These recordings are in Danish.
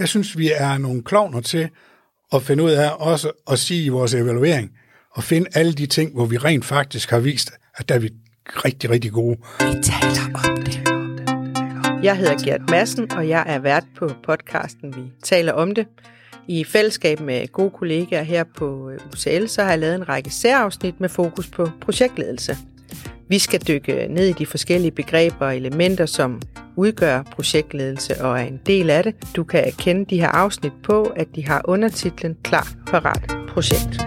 Jeg synes, vi er nogle klovner til at finde ud af også at sige i vores evaluering, og finde alle de ting, hvor vi rent faktisk har vist, at der er vi rigtig, rigtig gode. Vi taler om det. Jeg hedder Gert Madsen, og jeg er vært på podcasten Vi taler om det. I fællesskab med gode kollegaer her på øh, UCL, så har jeg lavet en række særafsnit med fokus på projektledelse. Vi skal dykke ned i de forskellige begreber og elementer, som udgør projektledelse og er en del af det. Du kan kende de her afsnit på, at de har undertitlen Klar, Parat, Projekt.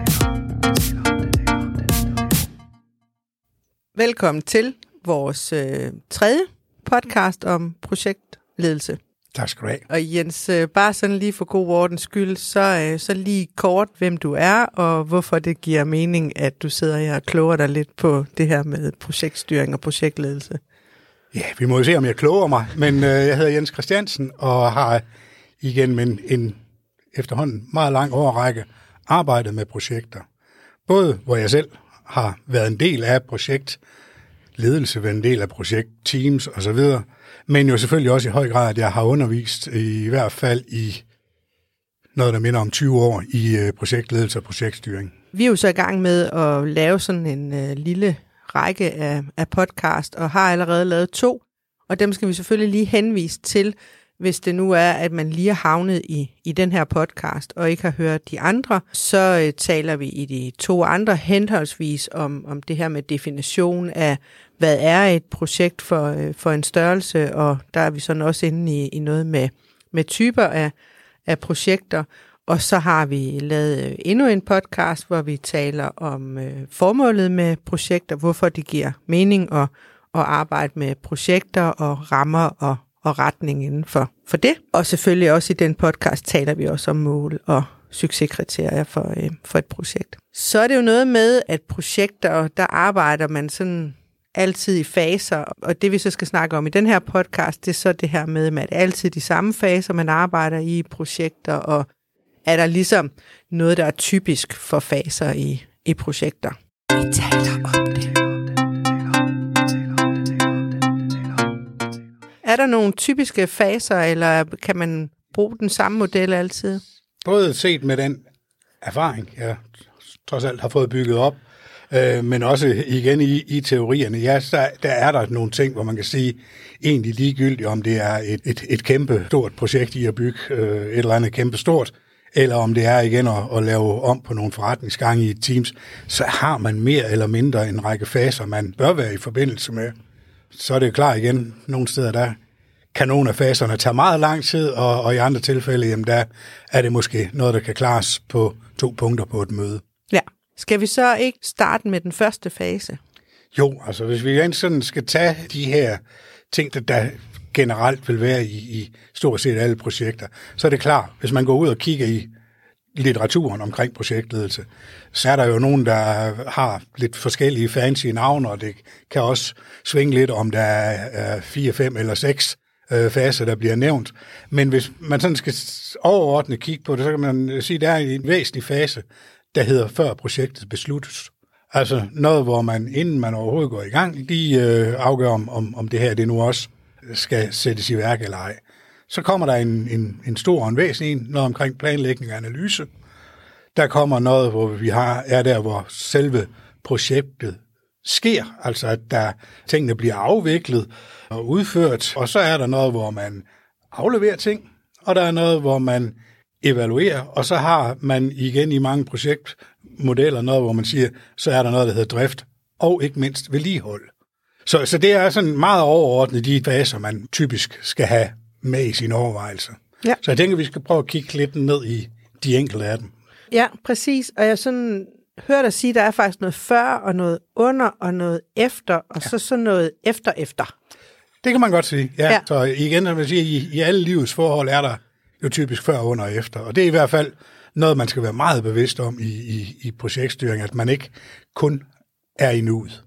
Velkommen til vores øh, tredje podcast om projektledelse. Tak skal du have. Og Jens, øh, bare sådan lige for god ordens skyld, så, øh, så lige kort, hvem du er, og hvorfor det giver mening, at du sidder her og kloger dig lidt på det her med projektstyring og projektledelse. Ja, vi må jo se, om jeg kloger mig, men øh, jeg hedder Jens Christiansen, og har igen en, en efterhånden meget lang årrække arbejdet med projekter. Både hvor jeg selv har været en del af projektledelse, været en del af projektteams osv., men jo selvfølgelig også i høj grad, at jeg har undervist i hvert fald i noget, der minder om 20 år i øh, projektledelse og projektstyring. Vi er jo så i gang med at lave sådan en øh, lille række af, af podcast, og har allerede lavet to, og dem skal vi selvfølgelig lige henvise til, hvis det nu er, at man lige er havnet i, i den her podcast, og ikke har hørt de andre, så øh, taler vi i de to andre henholdsvis om, om det her med definition af, hvad er et projekt for, øh, for en størrelse, og der er vi sådan også inde i, i noget med, med typer af, af projekter, og så har vi lavet øh, endnu en podcast, hvor vi taler om øh, formålet med projekter, hvorfor det giver mening at, at arbejde med projekter og rammer og, og retning inden for, for det. Og selvfølgelig også i den podcast taler vi også om mål og succeskriterier for, øh, for et projekt. Så er det jo noget med, at projekter, der arbejder man sådan altid i faser, og det vi så skal snakke om i den her podcast, det er så det her med, at det altid de samme faser, man arbejder i projekter, og er der ligesom noget, der er typisk for faser i, i projekter. Vi taler om det. Er der nogle typiske faser, eller kan man bruge den samme model altid? Både set med den erfaring, jeg trods alt har fået bygget op, øh, men også igen i, i teorierne, ja, der, der er der nogle ting, hvor man kan sige, egentlig ligegyldigt, om det er et, et, et kæmpe stort projekt i at bygge øh, et eller andet kæmpe stort, eller om det er igen at, at lave om på nogle forretningsgange i Teams, så har man mere eller mindre en række faser, man bør være i forbindelse med. Så er det klar igen, nogle steder der kan nogle af faserne tage meget lang tid, og, og i andre tilfælde, jamen der er det måske noget, der kan klares på to punkter på et møde. Ja. Skal vi så ikke starte med den første fase? Jo, altså hvis vi sådan skal tage de her ting, der, der generelt vil være i, i stort set alle projekter, så er det klart, hvis man går ud og kigger i litteraturen omkring projektledelse, så er der jo nogen, der har lidt forskellige fancy navne, og det kan også svinge lidt, om der er øh, fire, fem eller seks øh, faser, der bliver nævnt. Men hvis man sådan skal overordnet kigge på det, så kan man sige, at der er en væsentlig fase, der hedder før projektet besluttes. Altså noget, hvor man, inden man overhovedet går i gang, lige øh, afgør, om, om, om det her det nu også skal sættes i værk eller ej. Så kommer der en, en, en stor og en væsentlig en, noget omkring planlægning og analyse. Der kommer noget, hvor vi har, er der, hvor selve projektet sker, altså at der tingene bliver afviklet og udført, og så er der noget, hvor man afleverer ting, og der er noget, hvor man evaluerer, og så har man igen i mange projektmodeller noget, hvor man siger, så er der noget, der hedder drift, og ikke mindst vedligehold. Så, så det er sådan meget overordnet de faser, man typisk skal have med i sine overvejelser. Ja. Så jeg tænker, vi skal prøve at kigge lidt ned i de enkelte af dem. Ja, præcis. Og jeg sådan hører dig sige, at der er faktisk noget før, og noget under, og noget efter, og ja. så sådan noget efter-efter. Det kan man godt sige, ja. Ja. ja. Så igen, som jeg siger, i, i alle livets forhold er der jo typisk før, under og efter. Og det er i hvert fald noget, man skal være meget bevidst om i, i, i projektstyring, at man ikke kun er i nuet.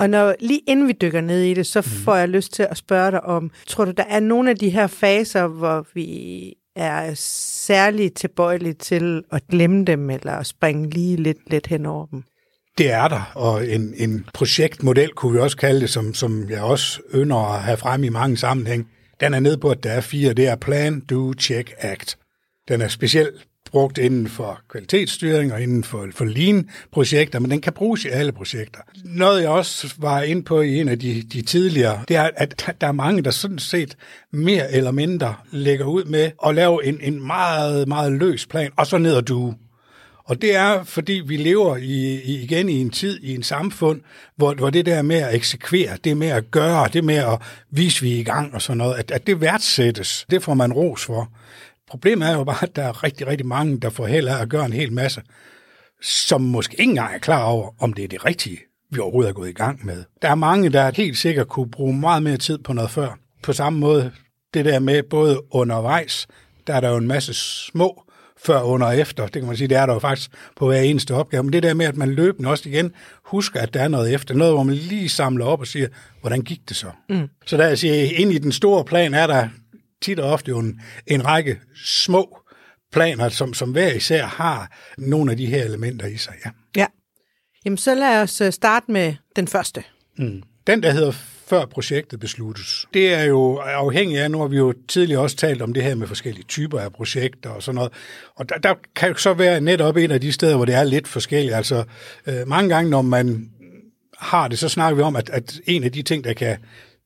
Og når, lige inden vi dykker ned i det, så får jeg lyst til at spørge dig om, tror du, der er nogle af de her faser, hvor vi er særligt tilbøjelige til at glemme dem, eller at springe lige lidt, lidt hen over dem. Det er der, og en, en projektmodel kunne vi også kalde det, som, som jeg også ynder at have frem i mange sammenhæng. Den er nede på, at der er fire. Det er Plan, Do, Check, Act. Den er specielt brugt inden for kvalitetsstyring og inden for, for lean-projekter, men den kan bruges i alle projekter. Noget jeg også var inde på i en af de, de tidligere, det er, at der er mange, der sådan set mere eller mindre lægger ud med at lave en, en meget, meget løs plan, og så ned og du. Og det er, fordi vi lever i, i, igen i en tid, i en samfund, hvor, hvor det der med at eksekvere, det med at gøre, det med at vise, vi er i gang og sådan noget, at, at det værdsættes. Det får man ros for. Problemet er jo bare, at der er rigtig, rigtig mange, der får held af at gøre en hel masse, som måske ikke engang er klar over, om det er det rigtige, vi overhovedet er gået i gang med. Der er mange, der helt sikkert kunne bruge meget mere tid på noget før. På samme måde, det der med både undervejs, der er der jo en masse små før, under og efter. Det kan man sige, det er der jo faktisk på hver eneste opgave. Men det der med, at man løbende også igen husker, at der er noget efter. Noget, hvor man lige samler op og siger, hvordan gik det så? Mm. Så der jeg siger, ind i den store plan er der tit og ofte jo en, en række små planer, som, som hver især har nogle af de her elementer i sig. Ja. Ja. Jamen, så lad os øh, starte med den første. Mm. Den, der hedder før projektet besluttes. Det er jo afhængigt af, nu har vi jo tidligere også talt om det her med forskellige typer af projekter og sådan noget. Og der, der kan jo så være netop et af de steder, hvor det er lidt forskelligt. Altså øh, mange gange, når man har det, så snakker vi om, at, at en af de ting, der kan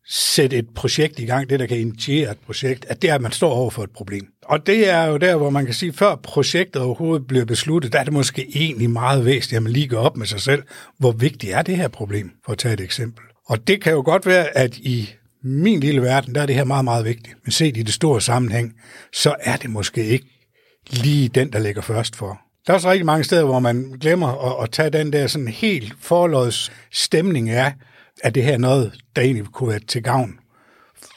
sætte et projekt i gang, det der kan initiere et projekt, at det er, at man står over for et problem. Og det er jo der, hvor man kan sige, før projektet overhovedet bliver besluttet, der er det måske egentlig meget væsentligt, at man lige går op med sig selv, hvor vigtigt er det her problem, for at tage et eksempel. Og det kan jo godt være, at i min lille verden, der er det her meget, meget vigtigt. Men set i det store sammenhæng, så er det måske ikke lige den, der ligger først for. Der er også rigtig mange steder, hvor man glemmer at, at tage den der sådan helt forlods stemning af, at det her noget, der egentlig kunne være til gavn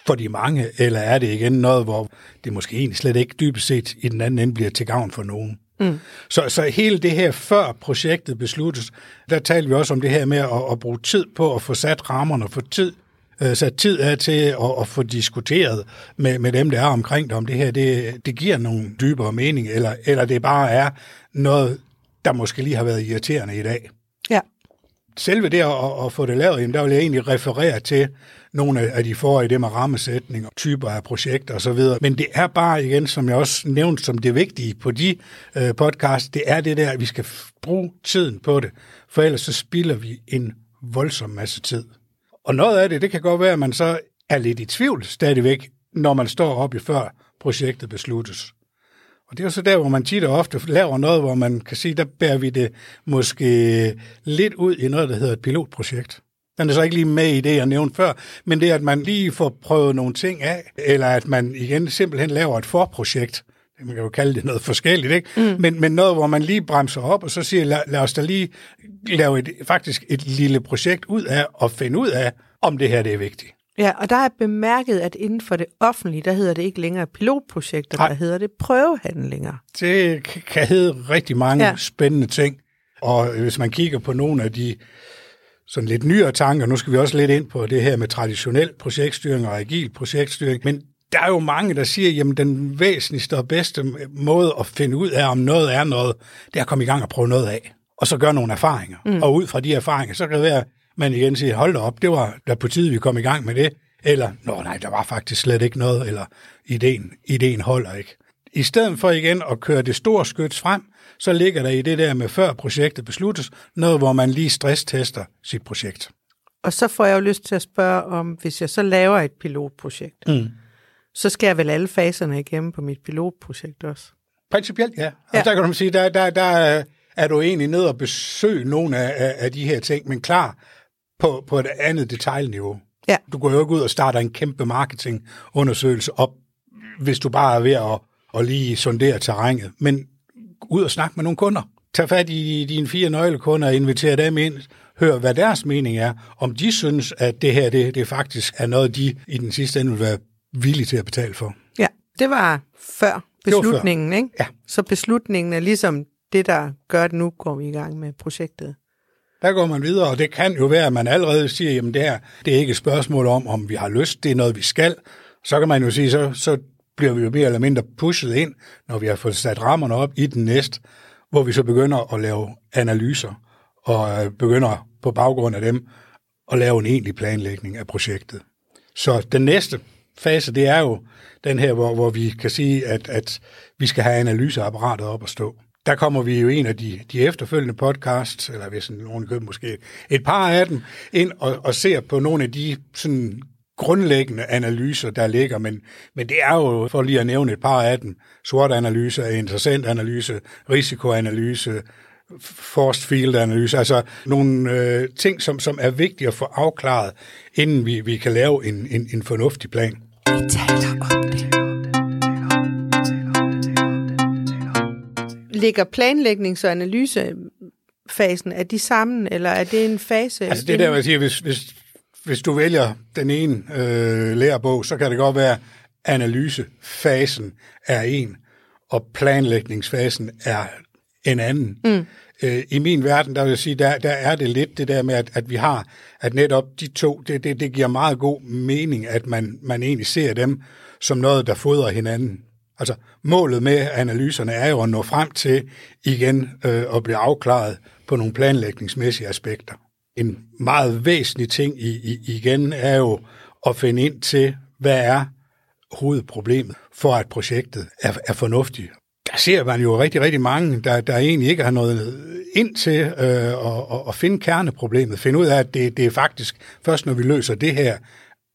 for de mange, eller er det igen noget, hvor det måske egentlig slet ikke dybest set i den anden ende bliver til gavn for nogen? Mm. Så, så hele det her, før projektet besluttes, der taler vi også om det her med at, at bruge tid på at få sat rammerne, få tid, øh, sat tid af til at, at få diskuteret med, med dem, der er omkring det, om det her det, det giver nogle dybere mening, eller, eller det bare er noget, der måske lige har været irriterende i dag. Selve det at, at få det lavet, jamen, der vil jeg egentlig referere til nogle af de forrige, det med rammesætning og typer af projekter osv. Men det er bare igen, som jeg også nævnte som det vigtige på de øh, podcast, det er det der, at vi skal bruge tiden på det, for ellers så spilder vi en voldsom masse tid. Og noget af det, det kan godt være, at man så er lidt i tvivl stadigvæk, når man står op i før projektet besluttes. Og det er jo så der, hvor man tit og ofte laver noget, hvor man kan sige, der bærer vi det måske lidt ud i noget, der hedder et pilotprojekt. Den er så ikke lige med i det, jeg nævnte før, men det er, at man lige får prøvet nogle ting af, eller at man igen simpelthen laver et forprojekt. Man kan jo kalde det noget forskelligt, ikke? Mm. Men, men noget, hvor man lige bremser op, og så siger, lad, lad os da lige lave et, faktisk et lille projekt ud af, og finde ud af, om det her det er vigtigt. Ja, og der er bemærket, at inden for det offentlige, der hedder det ikke længere pilotprojekter, Nej. der hedder det prøvehandlinger. Det kan hedde rigtig mange ja. spændende ting. Og hvis man kigger på nogle af de sådan lidt nyere tanker. Nu skal vi også lidt ind på det her med traditionel projektstyring og agil projektstyring. Men der er jo mange, der siger, jamen den væsentligste og bedste måde at finde ud af, om noget er noget, det er at komme i gang og prøve noget af. Og så gøre nogle erfaringer. Mm. Og ud fra de erfaringer, så kan det være, man igen siger, hold da op, det var da på tide, vi kom i gang med det. Eller, nå nej, der var faktisk slet ikke noget, eller ideen, ideen holder ikke. I stedet for igen at køre det store skyts frem, så ligger der i det der med før projektet besluttes, noget hvor man lige stresstester sit projekt. Og så får jeg jo lyst til at spørge om, hvis jeg så laver et pilotprojekt, mm. så skal jeg vel alle faserne igennem på mit pilotprojekt også? Principielt, ja. ja. Og der kan du sige, der, der, der er du egentlig ned og besøge nogle af, af de her ting, men klar på, på et andet detaljniveau. Ja. Du går jo ikke ud og starter en kæmpe marketingundersøgelse op, hvis du bare er ved at, at lige sondere terrænet. Men ud og snakke med nogle kunder. Tag fat i dine fire nøglekunder og invitere dem ind. Hør, hvad deres mening er. Om de synes, at det her det, det faktisk er noget, de i den sidste ende vil være villige til at betale for. Ja, det var før beslutningen, før. ikke? Ja. Så beslutningen er ligesom det, der gør, at nu går vi i gang med projektet. Der går man videre, og det kan jo være, at man allerede siger, jamen det her, det er ikke et spørgsmål om, om vi har lyst, det er noget, vi skal. Så kan man jo sige, så, så bliver vi jo mere eller mindre pushet ind, når vi har fået sat rammerne op i den næste, hvor vi så begynder at lave analyser, og øh, begynder på baggrund af dem at lave en egentlig planlægning af projektet. Så den næste fase, det er jo den her, hvor, hvor vi kan sige, at, at vi skal have analyseapparatet op at stå. Der kommer vi jo en af de, de efterfølgende podcasts, eller hvis nogen køber måske et par af dem, ind og, og ser på nogle af de sådan grundlæggende analyser, der ligger, men, men det er jo, for lige at nævne et par af dem, SWOT-analyse, interessant analyse, risikoanalyse, forced field-analyse, altså nogle øh, ting, som, som er vigtige at få afklaret, inden vi, vi kan lave en, en, en fornuftig plan. Vi taler om det. Ligger planlægnings- og analysefasen, er de sammen, eller er det en fase? Altså det der, jeg siger, hvis, hvis, hvis du vælger den ene øh, lærebog, så kan det godt være, analysefasen er en, og planlægningsfasen er en anden. Mm. Øh, I min verden, der vil jeg sige, der, der er det lidt det der med, at, at vi har, at netop de to, det, det, det giver meget god mening, at man, man egentlig ser dem som noget, der fodrer hinanden. Altså, målet med analyserne er jo at nå frem til igen øh, at blive afklaret på nogle planlægningsmæssige aspekter. En meget væsentlig ting i, i, igen er jo at finde ind til, hvad er hovedproblemet for, at projektet er, er fornuftigt. Der ser man jo rigtig, rigtig mange, der, der egentlig ikke har noget ind til øh, at, at, finde kerneproblemet. Finde ud af, at det, det er faktisk først, når vi løser det her,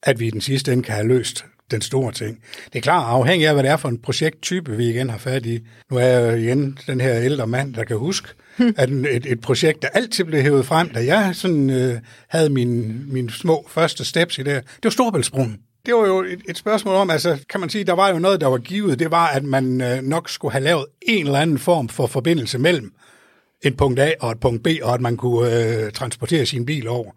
at vi i den sidste ende kan have løst den store ting. Det er klart, afhængig af, hvad det er for en projekttype, vi igen har fat i. Nu er jeg igen den her ældre mand, der kan huske, at et, et projekt, der altid blev hævet frem, da jeg sådan, øh, havde mine, mine små første steps i det det var Storbæltsbroen. Det var jo et, et spørgsmål om, altså kan man sige, der var jo noget, der var givet. Det var, at man øh, nok skulle have lavet en eller anden form for forbindelse mellem et punkt A og et punkt B, og at man kunne øh, transportere sin bil over.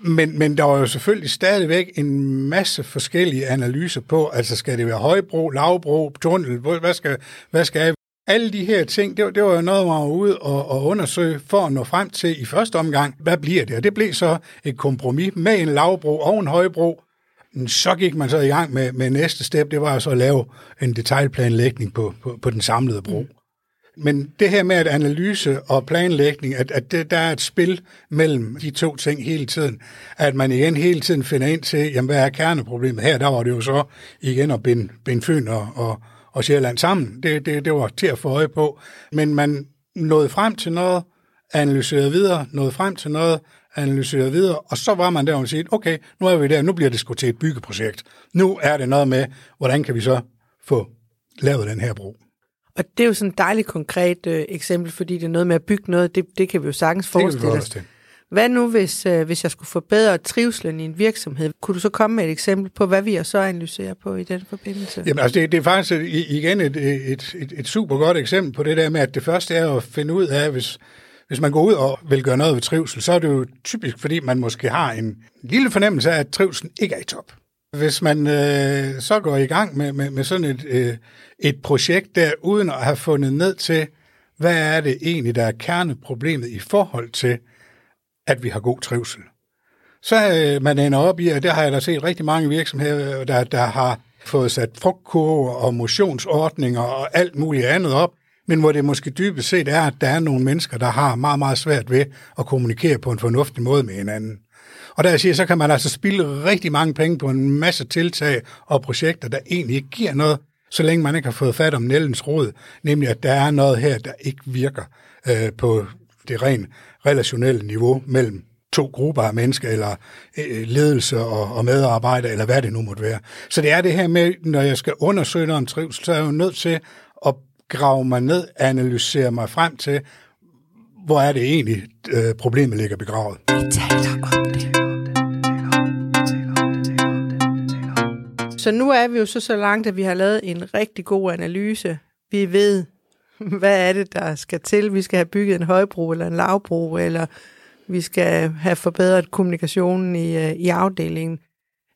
Men, men der var jo selvfølgelig stadigvæk en masse forskellige analyser på, altså skal det være højbro, lavbro, tunnel, hvad skal, hvad skal jeg? Alle de her ting, det var, det var jo noget, man var ude og, og undersøge for at nå frem til i første omgang, hvad bliver det? Og det blev så et kompromis med en lavbro og en højbro. Så gik man så i gang med, med næste step, det var så at lave en detaljplanlægning på, på, på den samlede bro. Mm. Men det her med at analyse og planlægning, at, at det, der er et spil mellem de to ting hele tiden, at man igen hele tiden finder ind til, jamen hvad er kerneproblemet her? Der var det jo så igen at binde, binde Fyn og, og, og Sjælland sammen. Det, det, det var til at få øje på. Men man nåede frem til noget, analyserede videre, nåede frem til noget, analyserede videre, og så var man der og sagde, okay, nu er vi der, nu bliver det sgu til et byggeprojekt. Nu er det noget med, hvordan kan vi så få lavet den her bro. Og det er jo sådan et dejligt konkret øh, eksempel, fordi det er noget med at bygge noget, det, det kan vi jo sagtens forestille os. Hvad nu, hvis, øh, hvis jeg skulle forbedre trivselen i en virksomhed? Kunne du så komme med et eksempel på, hvad vi så analyserer på i den forbindelse? Jamen altså, det, det er faktisk igen et, et, et, et super godt eksempel på det der med, at det første er at finde ud af, hvis, hvis man går ud og vil gøre noget ved trivsel, så er det jo typisk, fordi man måske har en lille fornemmelse af, at trivselen ikke er i top. Hvis man øh, så går i gang med, med, med sådan et, øh, et projekt der, uden at have fundet ned til, hvad er det egentlig, der er kerneproblemet i forhold til, at vi har god trivsel. Så øh, man ender op i, og det har jeg da set rigtig mange virksomheder, der, der har fået sat frugtkurver og motionsordninger og alt muligt andet op, men hvor det måske dybest set er, at der er nogle mennesker, der har meget, meget svært ved at kommunikere på en fornuftig måde med hinanden. Og der jeg siger, så kan man altså spille rigtig mange penge på en masse tiltag og projekter, der egentlig ikke giver noget, så længe man ikke har fået fat om Nellens råd, nemlig at der er noget her, der ikke virker øh, på det rent relationelle niveau mellem to grupper af mennesker, eller øh, ledelse og, og medarbejdere, eller hvad det nu måtte være. Så det er det her med, når jeg skal undersøge noget om trivsel, så er jeg jo nødt til at grave mig ned, analysere mig frem til, hvor er det egentlig, øh, problemet ligger begravet. Vi taler om det. Så nu er vi jo så så langt, at vi har lavet en rigtig god analyse. Vi ved, hvad er det, der skal til. Vi skal have bygget en højbro eller en lavbro, eller vi skal have forbedret kommunikationen i, øh, i afdelingen.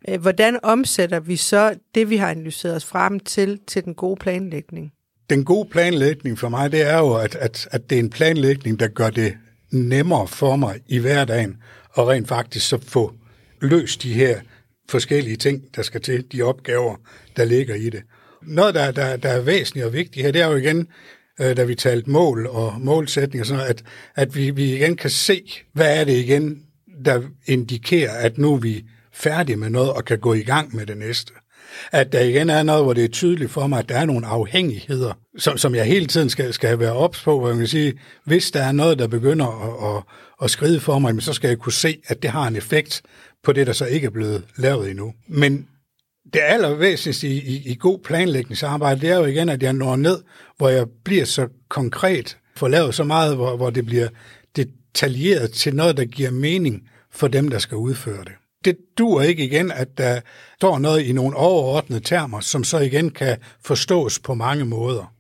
Øh, hvordan omsætter vi så det, vi har analyseret os frem til, til den gode planlægning? Den gode planlægning for mig, det er jo, at, at, at det er en planlægning, der gør det nemmere for mig i hverdagen, og rent faktisk så få løst de her forskellige ting, der skal til, de opgaver, der ligger i det. noget, der, der, der er væsentligt og vigtigt her, det er jo igen, øh, da vi talte mål og målsætning og sådan noget, at, at vi, vi igen kan se, hvad er det igen, der indikerer, at nu er vi færdige med noget og kan gå i gang med det næste. At der igen er noget, hvor det er tydeligt for mig, at der er nogle afhængigheder, som, som jeg hele tiden skal, skal være ops på, hvor jeg kan sige, hvis der er noget, der begynder at, at, at skride for mig, så skal jeg kunne se, at det har en effekt på det, der så ikke er blevet lavet endnu. Men det allervæsentligste i, i, i god planlægningsarbejde, det er jo igen, at jeg når ned, hvor jeg bliver så konkret, får lavet så meget, hvor, hvor det bliver detaljeret til noget, der giver mening for dem, der skal udføre det. Det dur ikke igen, at der står noget i nogle overordnede termer, som så igen kan forstås på mange måder.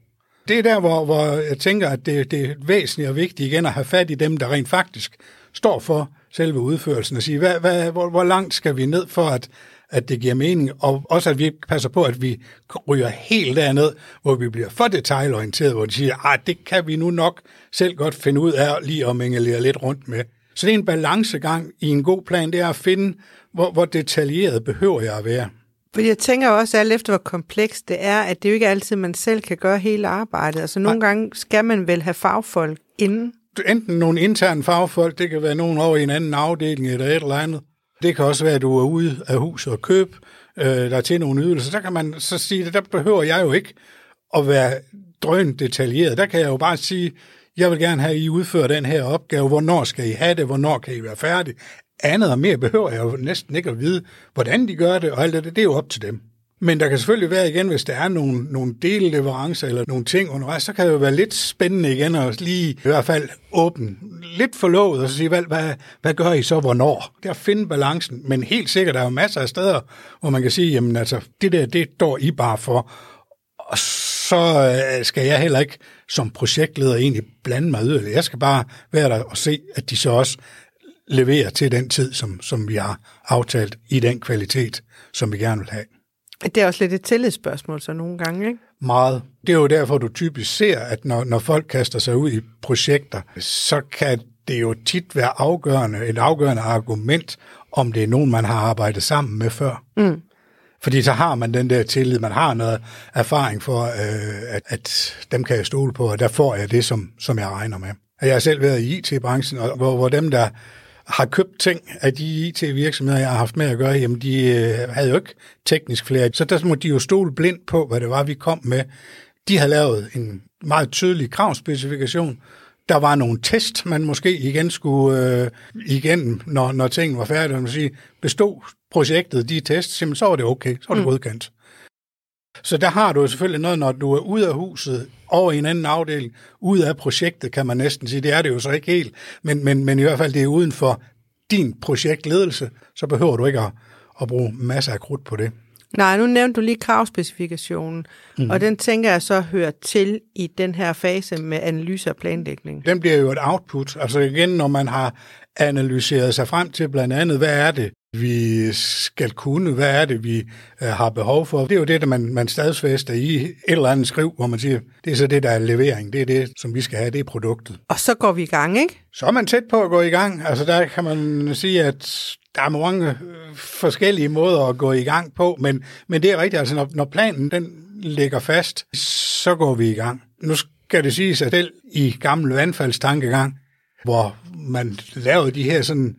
Det er der, hvor, hvor jeg tænker, at det, det er væsentligt og vigtigt igen at have fat i dem, der rent faktisk står for selve udførelsen, og sige, hvad, hvad, hvor, hvor langt skal vi ned for, at, at det giver mening, og også at vi passer på, at vi ryger helt derned, hvor vi bliver for detaljorienteret, hvor de siger, at det kan vi nu nok selv godt finde ud af lige at mingelere lidt rundt med. Så det er en balancegang i en god plan, det er at finde, hvor, hvor detaljeret behøver jeg at være. Fordi jeg tænker også alt efter, hvor komplekst det er, at det jo ikke altid, man selv kan gøre hele arbejdet. Altså nogle Nej. gange skal man vel have fagfolk inden. Enten nogle interne fagfolk, det kan være nogen over i en anden afdeling eller et eller andet. Det kan også være, at du er ude af hus og køb øh, der til nogle ydelser. Så kan man så sige, at der behøver jeg jo ikke at være drøn detaljeret. Der kan jeg jo bare sige, jeg vil gerne have, at I udfører den her opgave. Hvornår skal I have det? Hvornår kan I være færdige? Andet og mere behøver jeg jo næsten ikke at vide, hvordan de gør det, og alt det, det er jo op til dem. Men der kan selvfølgelig være igen, hvis der er nogle, nogle delleverancer eller nogle ting undervejs, så kan det jo være lidt spændende igen at lige i hvert fald åbne lidt forlovet og så sige, hvad, hvad, hvad gør I så hvornår? Det er at finde balancen, men helt sikkert, der er jo masser af steder, hvor man kan sige, jamen altså, det der, det står I bare for. Og så øh, skal jeg heller ikke som projektleder egentlig blande mig yderligere. Jeg skal bare være der og se, at de så også leverer til den tid, som, som vi har aftalt i den kvalitet, som vi gerne vil have. Det er også lidt et tillidsspørgsmål så nogle gange, ikke? Meget. Det er jo derfor, du typisk ser, at når, når folk kaster sig ud i projekter, så kan det jo tit være afgørende, et afgørende argument, om det er nogen, man har arbejdet sammen med før. Mm. Fordi så har man den der tillid, man har noget erfaring for, øh, at, at dem kan jeg stole på, og der får jeg det, som, som jeg regner med. Jeg har selv været i IT-branchen, og hvor, hvor dem, der har købt ting af de IT-virksomheder, jeg har haft med at gøre, jamen de øh, havde jo ikke teknisk flere. Så der må de jo stole blindt på, hvad det var, vi kom med. De har lavet en meget tydelig kravspecifikation. Der var nogle test, man måske igen skulle øh, igen, når, når tingene var færdige. Man sige, bestod projektet de tests, så var det okay, så var det mm. godkendt. Så der har du selvfølgelig noget, når du er ude af huset, over i en anden afdeling, ud af projektet, kan man næsten sige. Det er det jo så ikke helt, men, men, men i hvert fald det er uden for din projektledelse, så behøver du ikke at, at bruge masser af krudt på det. Nej, nu nævnte du lige kravspecifikationen, mm. og den tænker jeg så hører til i den her fase med analyse og planlægning. Den bliver jo et output. Altså igen, når man har analyseret sig frem til blandt andet, hvad er det, vi skal kunne, hvad er det, vi uh, har behov for. Det er jo det, der man, man stadsfæster i et eller andet skriv, hvor man siger, det er så det, der er levering, det er det, som vi skal have, det er produktet. Og så går vi i gang, ikke? Så er man tæt på at gå i gang. Altså der kan man sige, at der er mange øh, forskellige måder at gå i gang på, men, men det er rigtigt, altså når, når planen den ligger fast, så går vi i gang. Nu skal det siges, at selv i gammel vandfaldstankegang, hvor man lavede de her sådan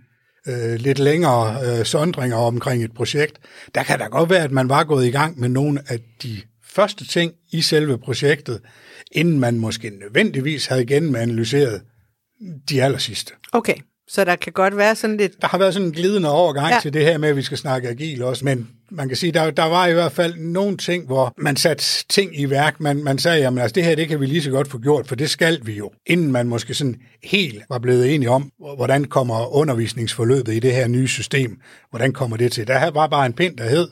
øh, lidt længere øh, sondringer omkring et projekt, der kan da godt være, at man var gået i gang med nogle af de første ting i selve projektet, inden man måske nødvendigvis havde gennemanalyseret de aller sidste. Okay, så der kan godt være sådan lidt... Der har været sådan en glidende overgang ja. til det her med, at vi skal snakke agil også, men man kan sige, der, der var i hvert fald nogle ting, hvor man satte ting i værk. Man, man sagde, jamen altså det her, det kan vi lige så godt få gjort, for det skal vi jo. Inden man måske sådan helt var blevet enige om, hvordan kommer undervisningsforløbet i det her nye system, hvordan kommer det til. Der var bare en pind, der hed,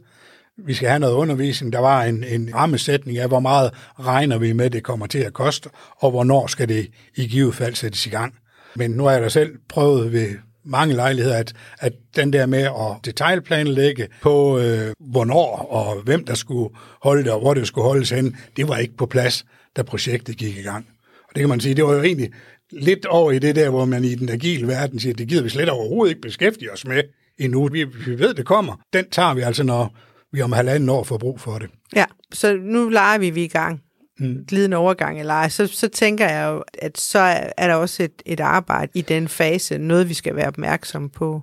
vi skal have noget undervisning. Der var en, en rammesætning af, hvor meget regner vi med, det kommer til at koste, og hvornår skal det i givet fald sættes i gang. Men nu har jeg da selv prøvet ved mange lejligheder, at, at den der med at detaljplanlægge på, øh, hvornår og hvem der skulle holde det, og hvor det skulle holdes hen, det var ikke på plads, da projektet gik i gang. Og det kan man sige, det var jo egentlig lidt over i det der, hvor man i den agile verden siger, det gider vi slet overhovedet ikke beskæftige os med endnu. Vi, vi ved, det kommer. Den tager vi altså, når vi om halvanden år får brug for det. Ja, så nu leger vi, vi i gang. Mm. Glidende overgang eller ej, så, så tænker jeg jo, at så er, er der også et, et arbejde i den fase, noget vi skal være opmærksomme på.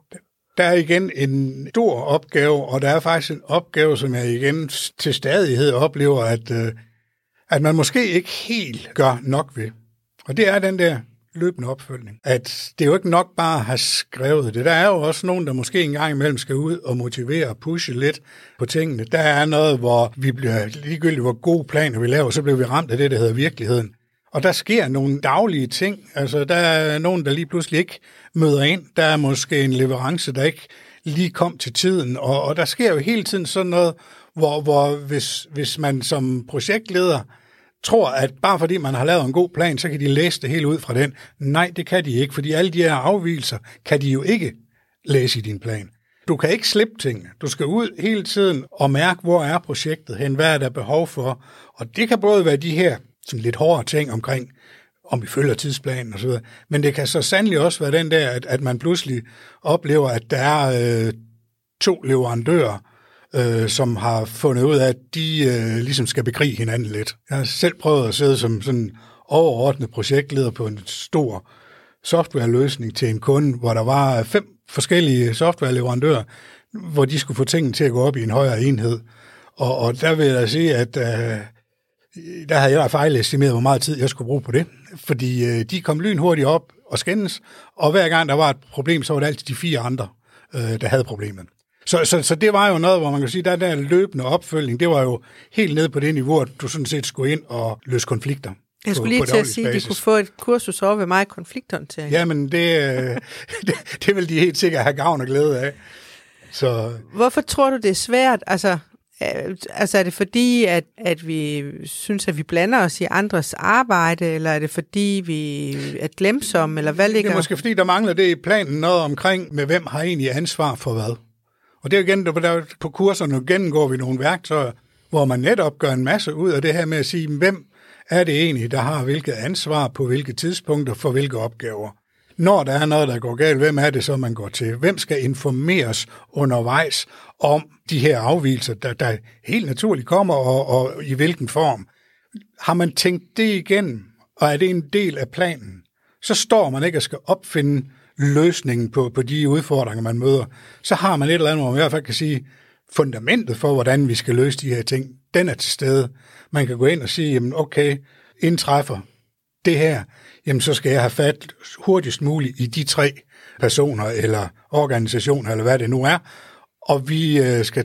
Der er igen en stor opgave, og der er faktisk en opgave, som jeg igen til stadighed oplever, at, øh, at man måske ikke helt gør nok ved. Og det er den der løbende opfølgning. At det er jo ikke nok bare at have skrevet det. Der er jo også nogen, der måske en gang imellem skal ud og motivere og pushe lidt på tingene. Der er noget, hvor vi bliver ligegyldigt, hvor gode planer vi laver, så bliver vi ramt af det, der hedder virkeligheden. Og der sker nogle daglige ting. Altså, der er nogen, der lige pludselig ikke møder ind. Der er måske en leverance, der ikke lige kom til tiden. Og, og der sker jo hele tiden sådan noget, hvor, hvor hvis, hvis man som projektleder tror, at bare fordi man har lavet en god plan, så kan de læse det hele ud fra den. Nej, det kan de ikke, fordi alle de her afvielser kan de jo ikke læse i din plan. Du kan ikke slippe tingene. Du skal ud hele tiden og mærke, hvor er projektet hen, hvad er der behov for. Og det kan både være de her sådan lidt hårde ting omkring, om vi følger tidsplanen osv., men det kan så sandelig også være den der, at, at man pludselig oplever, at der er øh, to leverandører, øh, som har fundet ud af, at de øh, ligesom skal bekrige hinanden lidt. Jeg har selv prøvet at sidde som sådan overordnet projektleder på en stor softwareløsning til en kunde, hvor der var fem forskellige softwareleverandører, hvor de skulle få tingene til at gå op i en højere enhed. Og, og der vil jeg sige, at øh, der havde jeg fejlestimeret, hvor meget tid jeg skulle bruge på det. Fordi øh, de kom lynhurtigt op og skændes, og hver gang der var et problem, så var det altid de fire andre, øh, der havde problemet. Så, så, så det var jo noget, hvor man kan sige, der der løbende opfølgning, det var jo helt ned på det niveau, at du sådan set skulle ind og løse konflikter. Jeg skulle lige til at sige, at de kunne få et kursus over ved mig i konflikthåndtering. Jamen, det, øh, det, det vil de helt sikkert have gavn og glæde af. Så... Hvorfor tror du, det er svært? Altså, øh, altså er det fordi, at, at vi synes, at vi blander os i andres arbejde, eller er det fordi, vi er glemsomme, eller hvad ligger? Det er måske fordi, der mangler det i planen noget omkring, med hvem har egentlig ansvar for hvad. Og det er igen, der, på kurserne gennemgår vi nogle værktøjer, hvor man netop gør en masse ud af det her med at sige, hvem er det egentlig, der har hvilket ansvar på hvilke tidspunkter for hvilke opgaver. Når der er noget, der går galt, hvem er det så, man går til? Hvem skal informeres undervejs om de her afvielser, der, der helt naturligt kommer, og, og i hvilken form? Har man tænkt det igennem, og er det en del af planen, så står man ikke og skal opfinde løsningen på, på de udfordringer, man møder, så har man et eller andet, hvor man i hvert fald kan sige, fundamentet for, hvordan vi skal løse de her ting, den er til stede. Man kan gå ind og sige, jamen okay, indtræffer det her, jamen så skal jeg have fat hurtigst muligt i de tre personer eller organisationer, eller hvad det nu er, og vi øh, skal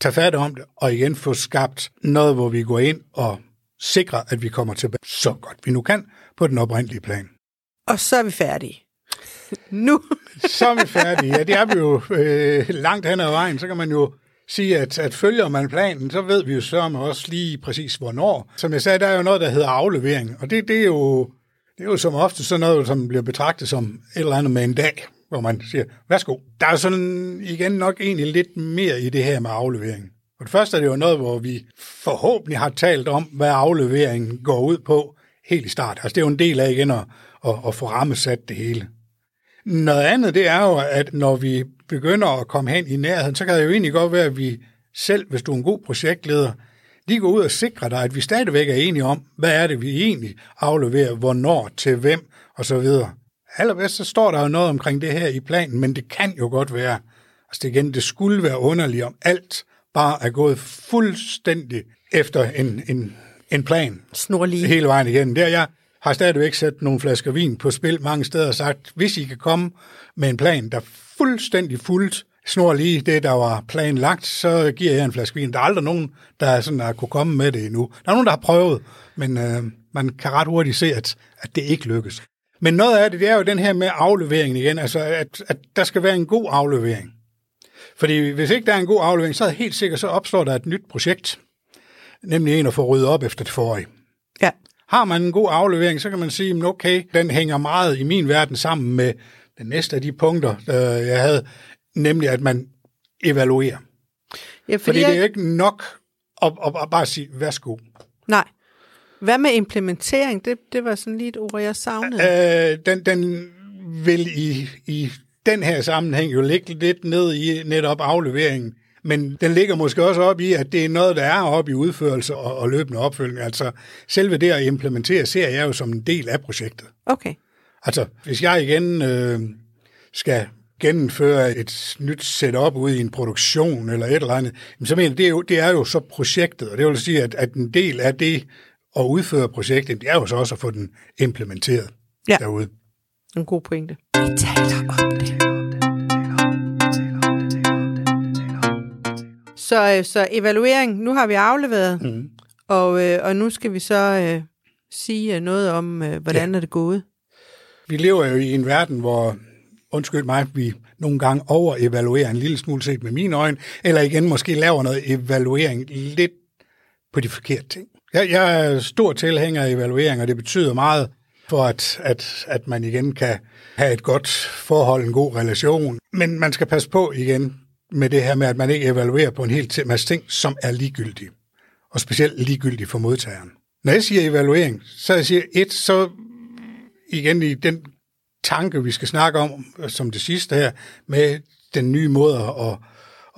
tage fat om det, og igen få skabt noget, hvor vi går ind og sikrer, at vi kommer tilbage så godt vi nu kan på den oprindelige plan. Og så er vi færdige nu. så er vi færdige. Ja, det er vi jo øh, langt hen ad vejen. Så kan man jo sige, at, at følger man planen, så ved vi jo så også lige præcis hvornår. Som jeg sagde, der er jo noget, der hedder aflevering, og det, det, er, jo, det er jo som ofte sådan noget, som bliver betragtet som et eller andet med en dag, hvor man siger, værsgo. Der er sådan igen nok egentlig lidt mere i det her med aflevering. For det første er det jo noget, hvor vi forhåbentlig har talt om, hvad afleveringen går ud på helt i start. Altså det er jo en del af igen at, at, at få rammesat det hele. Noget andet, det er jo, at når vi begynder at komme hen i nærheden, så kan det jo egentlig godt være, at vi selv, hvis du er en god projektleder, lige går ud og sikrer dig, at vi stadigvæk er enige om, hvad er det, vi egentlig afleverer, hvornår, til hvem, og så videre. Allerbedst så står der jo noget omkring det her i planen, men det kan jo godt være, altså det igen, det skulle være underligt, om alt bare er gået fuldstændig efter en, en, en plan. Snorlige. Hele vejen igen. Der jeg har stadigvæk sat nogle flasker vin på spil mange steder og sagt, hvis I kan komme med en plan, der fuldstændig fuldt snor lige det, der var planlagt, så giver jeg en flaske vin. Der er aldrig nogen, der sådan har kunne komme med det endnu. Der er nogen, der har prøvet, men øh, man kan ret hurtigt se, at, at det ikke lykkes. Men noget af det, det er jo den her med afleveringen igen, altså at, at der skal være en god aflevering. Fordi hvis ikke der er en god aflevering, så er helt sikkert, så opstår der et nyt projekt, nemlig en at få ryddet op efter det forrige. Ja. Har man en god aflevering, så kan man sige, okay, den hænger meget i min verden sammen med den næste af de punkter, øh, jeg havde, nemlig at man evaluerer. Ja, fordi, fordi det er jo ikke nok at, at, at bare sige, værsgo. Nej. Hvad med implementering? Det, det var sådan lige et ord, jeg savnede. Øh, den, den vil i, i den her sammenhæng jo ligge lidt ned i netop afleveringen. Men den ligger måske også op i, at det er noget, der er op i udførelse og, og løbende opfølgning. Altså selve det at implementere ser jeg jo som en del af projektet. Okay. Altså hvis jeg igen øh, skal gennemføre et nyt setup ude i en produktion eller et eller andet, så mener jeg, det er, jo, det er jo så projektet, og det vil sige, at, at en del af det at udføre projektet, det er jo så også at få den implementeret Ja. derude. En god pointe. Vi taler om det. Så, øh, så evaluering, nu har vi afleveret, Mm. og, øh, og nu skal vi så øh, sige øh, noget om, øh, hvordan ja. er det gået. Vi lever jo i en verden, hvor, undskyld mig, vi nogle gange overevaluerer en lille smule set med mine øjne, eller igen måske laver noget evaluering lidt på de forkerte ting. Jeg, jeg er stor tilhænger af evaluering, og det betyder meget for, at, at, at man igen kan have et godt forhold, en god relation. Men man skal passe på igen med det her med, at man ikke evaluerer på en hel masse ting, som er ligegyldige. Og specielt ligegyldige for modtageren. Når jeg siger evaluering, så jeg siger et, så igen i den tanke, vi skal snakke om, øh, som det sidste her, med den nye måde at,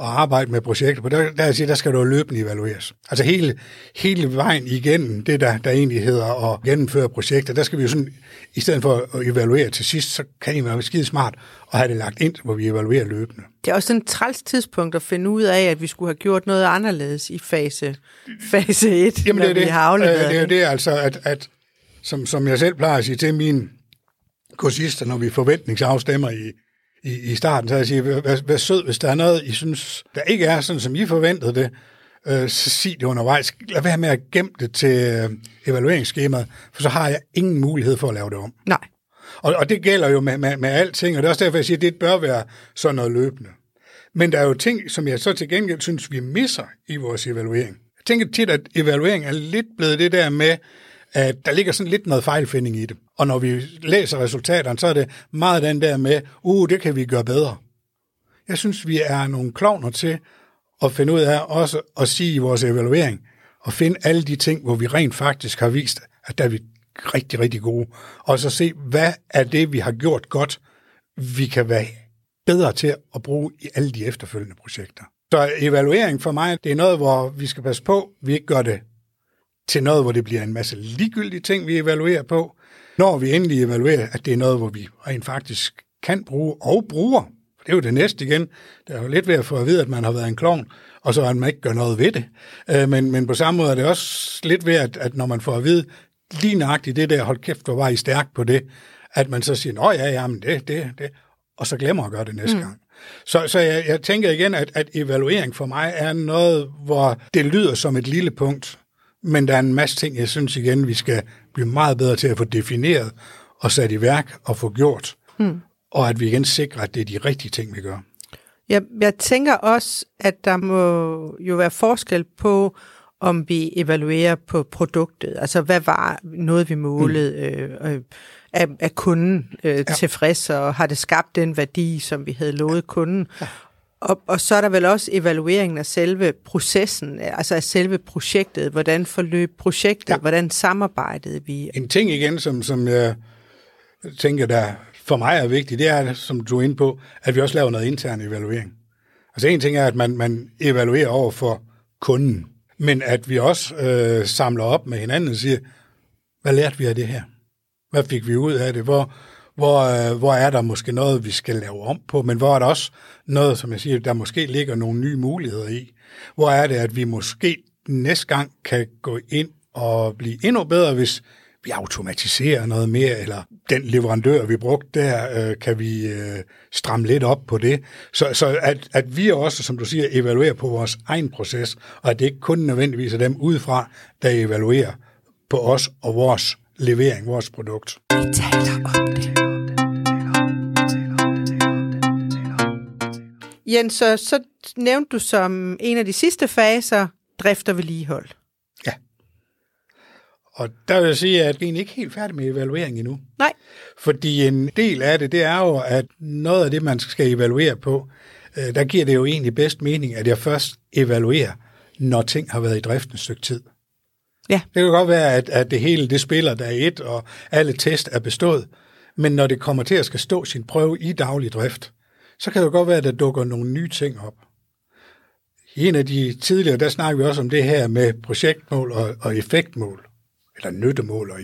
at arbejde med projekter på, der, der, siger, der skal du løbende evalueres. Altså hele, hele vejen igennem det, der, der egentlig hedder at gennemføre projekter, der skal vi jo sådan, i stedet for at evaluere til sidst, så kan det være skide smart at have det lagt ind, hvor vi evaluerer løbende. Det er også sådan et træls tidspunkt at finde ud af, at vi skulle have gjort noget anderledes i fase, fase 1, Jamen, når det er vi det. har afleveret Øh, det er jo det, altså, at, at som, som jeg selv plejer at sige til mine kursister, når vi forventningsafstemmer i, i, i starten, så jeg siger, vær, vær sød, hvis der er noget, I synes, der ikke er sådan, som I forventede det, øh, så sig det undervejs. Lad være med at gemme det til øh, evalueringsskemaet, for så har jeg ingen mulighed for at lave det om. Nej. Og, og det gælder jo med, med, med alting, og det er også derfor, jeg siger, at det bør være sådan noget løbende. Men der er jo ting, som jeg så til gengæld synes, vi misser i vores evaluering. Jeg tænker tit, at evaluering er lidt blevet det der med, at der ligger sådan lidt noget fejlfinding i det. Og når vi læser resultaterne, så er det meget den der med, uh, det kan vi gøre bedre. Jeg synes, vi er nogle klovner til at finde ud af også at sige i vores evaluering, og finde alle de ting, hvor vi rent faktisk har vist, at der er vi rigtig, rigtig gode. Og så se, hvad er det, vi har gjort godt, vi kan være bedre til at bruge i alle de efterfølgende projekter. Så evaluering for mig, det er noget, hvor vi skal passe på, vi ikke gør det til noget, hvor det bliver en masse ligegyldige ting, vi evaluerer på. Når vi endelig evaluerer, at det er noget, hvor vi rent faktisk kan bruge og bruger. For det er jo det næste igen. Det er jo lidt ved at få at vide, at man har været en klovn, og så at man ikke gør noget ved det. Øh, Men, men på samme måde er det også lidt ved, at, at når man får at vide lige nøjagtigt det der, hold kæft, hvor var I stærk på det, at man så siger, nå ja, ja, men det, det, det, og så glemmer at gøre det næste mm. gang. Så, så jeg, jeg tænker igen, at, at evaluering for mig er noget, hvor det lyder som et lille punkt, men der er en masse ting, jeg synes igen, vi skal blive meget bedre til at få defineret og sat i værk og få gjort. Mm. Og at vi igen sikrer, at det er de rigtige ting, vi gør. Jeg, jeg tænker også, at der må jo være forskel på, om vi evaluerer på produktet. Altså, hvad var noget, vi målede? Mm. Øh, øh, er, er kunden øh, ja. tilfreds, og har det skabt den værdi, som vi havde lovet kunden? Ja. Og, og så er der vel også evalueringen af selve processen, altså af selve projektet. Hvordan forløb projektet? Ja. Hvordan samarbejdede vi? En ting igen, som, som jeg tænker, der for mig er vigtigt, det er, som du er inde på, at vi også laver noget intern evaluering. Altså en ting er, at man, man evaluerer over for kunden, men at vi også øh, samler op med hinanden og siger, hvad lærte vi af det her? Hvad fik vi ud af det? Hvor, hvor, øh, hvor er der måske noget, vi skal lave om på, men hvor er der også noget, som jeg siger, der måske ligger nogle nye muligheder i? Hvor er det, at vi måske næste gang kan gå ind og blive endnu bedre, hvis vi automatiserer noget mere, eller den leverandør, vi brugte der, øh, kan vi øh, stramme lidt op på det. Så, så at, at vi også, som du siger, evaluerer på vores egen proces, og at det ikke kun nødvendigvis er dem udefra, der evaluerer på os og vores levering, vores produkt. Vi taler om det. Jens, så, så nævnte du som en af de sidste faser, drift og vedligehold. Ja. Og der vil jeg sige, at vi er ikke helt færdige med evaluering endnu. Nej. Fordi en del af det, det er jo, at noget af det, man skal evaluere på, øh, der giver det jo egentlig bedst mening, at jeg først evaluerer, når ting har været i drift et stykke tid. Ja. Det kan godt være, at, at det hele det spiller der er et, og alle test er bestået. Men når det kommer til at skal stå sin prøve i daglig drift, så kan det godt være, at der dukker nogle nye ting op. I en af de tidligere, der snakker vi også om det her med projektmål og, og effektmål, eller nyttemål og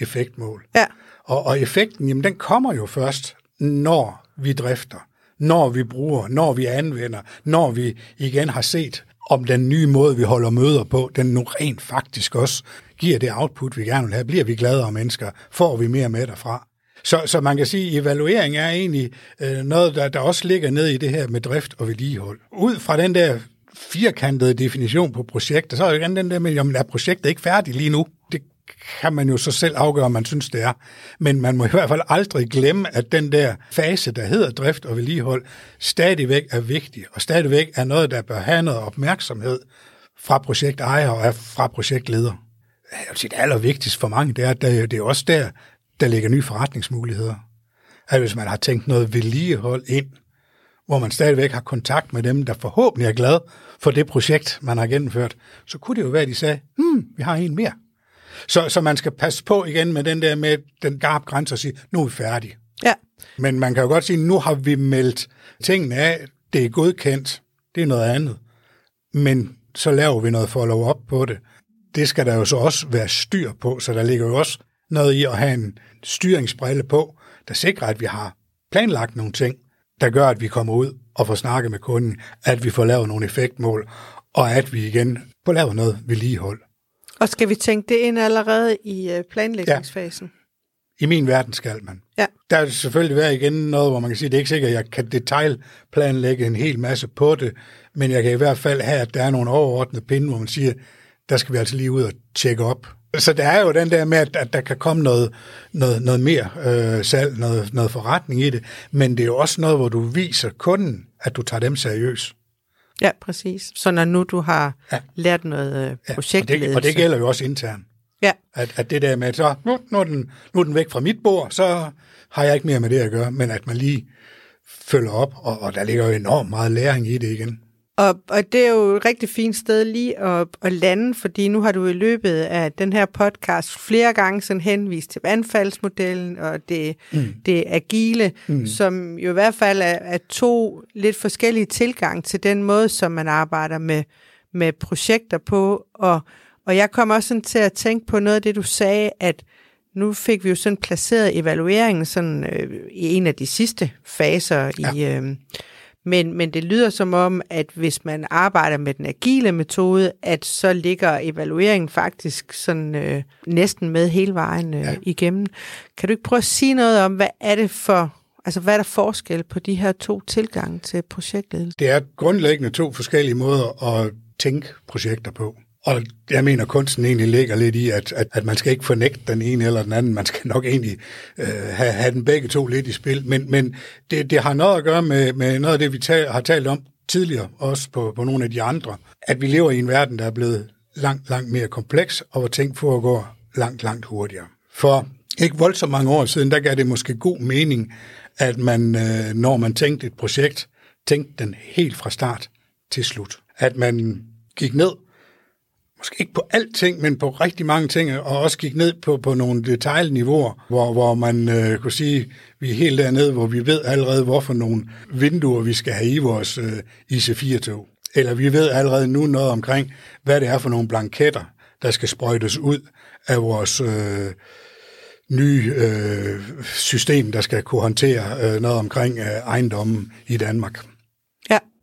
effektmål. Ja. Og, og effekten, jamen den kommer jo først, når vi drifter, når vi bruger, når vi anvender, når vi igen har set, om den nye måde, vi holder møder på, den nu rent faktisk også giver det output, vi gerne vil have. Bliver vi gladere mennesker? Får vi mere med derfra? Så, så man kan sige, at evaluering er egentlig øh, noget, der, der også ligger ned i det her med drift og vedligehold. Ud fra den der firkantede definition på projekter, så er jo igen den der med, jamen er projektet ikke færdigt lige nu? Det kan man jo så selv afgøre, om man synes, det er. Men man må i hvert fald aldrig glemme, at den der fase, der hedder drift og vedligehold, stadigvæk er vigtig, og stadigvæk er noget, der bør have noget opmærksomhed fra projektejer og fra projektleder. Jeg vil sige, det allervigtigste for mange, det er, at det er også der, der ligger nye forretningsmuligheder. At hvis man har tænkt noget vedligehold ind, hvor man stadigvæk har kontakt med dem, der forhåbentlig er glade for det projekt, man har gennemført, så kunne det jo være, at de sagde, hmm, vi har en mere. Så, så man skal passe på igen med den der med den garp grænse og sige, nu er vi færdige. Ja. Men man kan jo godt sige, nu har vi meldt tingene af, det er godkendt, det er noget andet. Men så laver vi noget follow op på det. Det skal der jo så også være styr på, så der ligger jo også noget i at have en styringsbrille på, der sikrer, at vi har planlagt nogle ting, der gør, at vi kommer ud og får snakket med kunden, at vi får lavet nogle effektmål, og at vi igen får lavet noget vedligehold. Og skal vi tænke det ind allerede i øh, planlægningsfasen? I min verden skal man. Ja. Der vil selvfølgelig være igen noget, hvor man kan sige, det er ikke sikkert, at jeg kan detaljplanlægge en hel masse på det, men jeg kan i hvert fald have, at der er nogle overordnede pinde, hvor man siger, der skal vi altså lige ud og tjekke op. Så der er jo den der med, at, at der kan komme noget, noget, noget mere øh, salg, noget, noget forretning i det, men det er jo også noget, hvor du viser kunden, at du tager dem seriøst. Ja, præcis. Så når nu du har Ja. lært noget øh, Ja, og, projektledelse. det, og det gælder jo også internt. Ja, At, at det der med, så nu, nu, er den, nu er den væk fra mit bord, så har jeg ikke mere med det at gøre, men at man lige følger op, og, og der ligger jo enormt meget læring i det igen. Og, og det er jo et rigtig fint sted lige at, at lande, fordi nu har du i løbet af den her podcast flere gange sådan henvist til vandfaldsmodellen og det, mm. det agile, mm. som jo i hvert fald er, er to lidt forskellige tilgang til den måde, som man arbejder med, med projekter på. Og, og jeg kom også sådan til at tænke på noget af det, du sagde, at nu fik vi jo sådan placeret evalueringen sådan, øh, i en af de sidste faser ja. i... Øh, men, men det lyder som om, at hvis man arbejder med den agile metode, at så ligger evalueringen faktisk sådan øh, næsten med hele vejen øh, ja. igennem. Kan du ikke prøve at sige noget om, hvad er det for, altså hvad er der forskel på de her to tilgange til projektledelse? Det er grundlæggende to forskellige måder at tænke projekter på. Og jeg mener, kunsten egentlig ligger lidt i, at, at, at man skal ikke fornægte den ene eller den anden. Man skal nok egentlig øh, have, have den begge to lidt i spil. Men, men det, det har noget at gøre med, med noget af det, vi tal, har talt om tidligere, også på, på nogle af de andre. At vi lever i en verden, der er blevet langt, langt mere kompleks, og hvor ting foregår langt, langt hurtigere. For ikke voldsomt mange år siden, der gav det måske god mening, at man, øh, når man tænkte et projekt, tænkte den helt fra start til slut. At man gik ned, måske ikke på alting, men på rigtig mange ting, og også gik ned på, på nogle detaljniveauer, hvor, hvor man øh, kunne sige, vi er helt dernede, hvor vi ved allerede, hvorfor nogle vinduer vi skal have i vores øh, IC4-tog. Eller vi ved allerede nu noget omkring, hvad det er for nogle blanketter, der skal sprøjtes ud af vores øh, nye øh, system, der skal kunne håndtere øh, noget omkring øh, ejendommen i Danmark.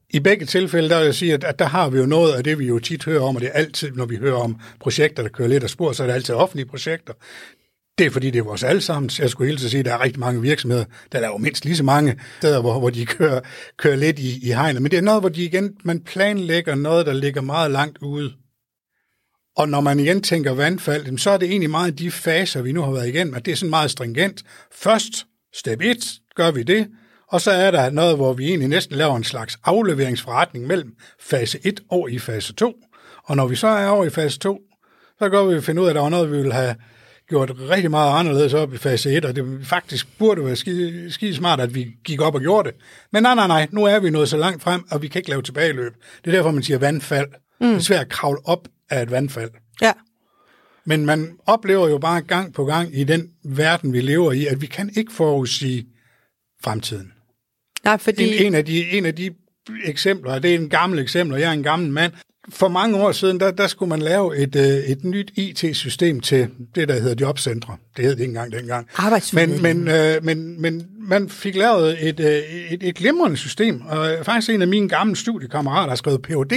I begge tilfælde, der vil jeg sige, at, at der har vi jo noget af det, vi jo tit hører om, og det er altid, når vi hører om projekter, der kører lidt af spor, så er det altid offentlige projekter. Det er fordi, det er vores allesammens. Jeg skulle hele tiden sige, at der er rigtig mange virksomheder, der laver mindst lige så mange steder, hvor, hvor de kører, kører lidt i, i hegnet. Men det er noget, hvor de igen, man planlægger noget, der ligger meget langt ude. Og når man igen tænker vandfald, så er det egentlig meget de faser, vi nu har været igennem, at det er sådan meget stringent. Først, step 1, gør vi det, og så er der noget, hvor vi egentlig næsten laver en slags afleveringsforretning mellem fase 1 og i fase 2. Og når vi så er over i fase 2, så går vi finde ud af, at der var noget, vi vil have gjort rigtig meget anderledes op i fase 1, og det faktisk burde være skide, skide smart, at vi gik op og gjorde det. Men nej, nej, nej, nu er vi nået så langt frem, og vi kan ikke lave tilbageløb. Det er derfor, man siger vandfald. Mm. Det er svært at kravle op af et vandfald. ja, Men man oplever jo bare gang på gang i den verden, vi lever i, at vi kan ikke forudsige fremtiden. Nej, fordi... En, en, af de, en af de eksempel, og det er en gammel eksempel, og jeg er en gammel mand. For mange år siden, der, der skulle man lave et, øh, et nyt IT-system til det, der hedder jobcentre. Det hed det ikke engang dengang. Men, men, øh, men, men man fik lavet et, øh, et, et glimrende system, og faktisk en af mine gamle studiekammerater har skrevet Ph.D.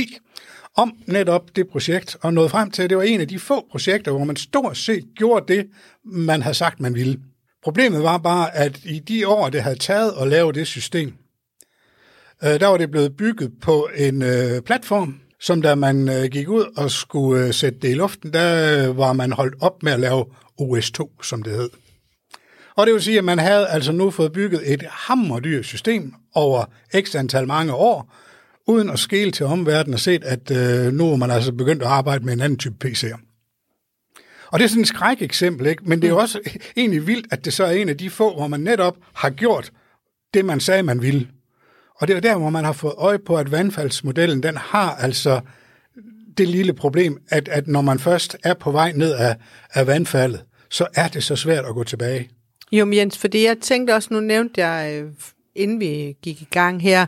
om netop det projekt, og nåede frem til, at det var en af de få projekter, hvor man stort set gjorde det, man havde sagt, man ville. Problemet var bare, at i de år, det havde taget at lave det system, øh, der var det blevet bygget på en øh, platform, som da man øh, gik ud og skulle øh, sætte det i luften, der øh, var man holdt op med at lave OS2, som det hed. Og det vil sige, at man havde altså nu fået bygget et hammerdyrt system over x antal mange år, uden at skele til omverdenen og set, at øh, nu er man altså begyndt at arbejde med en anden type PC'er. Og det er sådan et skræk eksempel, ikke? men det er jo også egentlig vildt, at det så er en af de få, hvor man netop har gjort det, man sagde, man ville. Og det er der, hvor man har fået øje på, at vandfaldsmodellen, den har altså det lille problem, at, at når man først er på vej ned af, af vandfaldet, så er det så svært at gå tilbage. Jo, men Jens, fordi jeg tænkte også, nu nævnte jeg, øh, inden vi gik i gang her,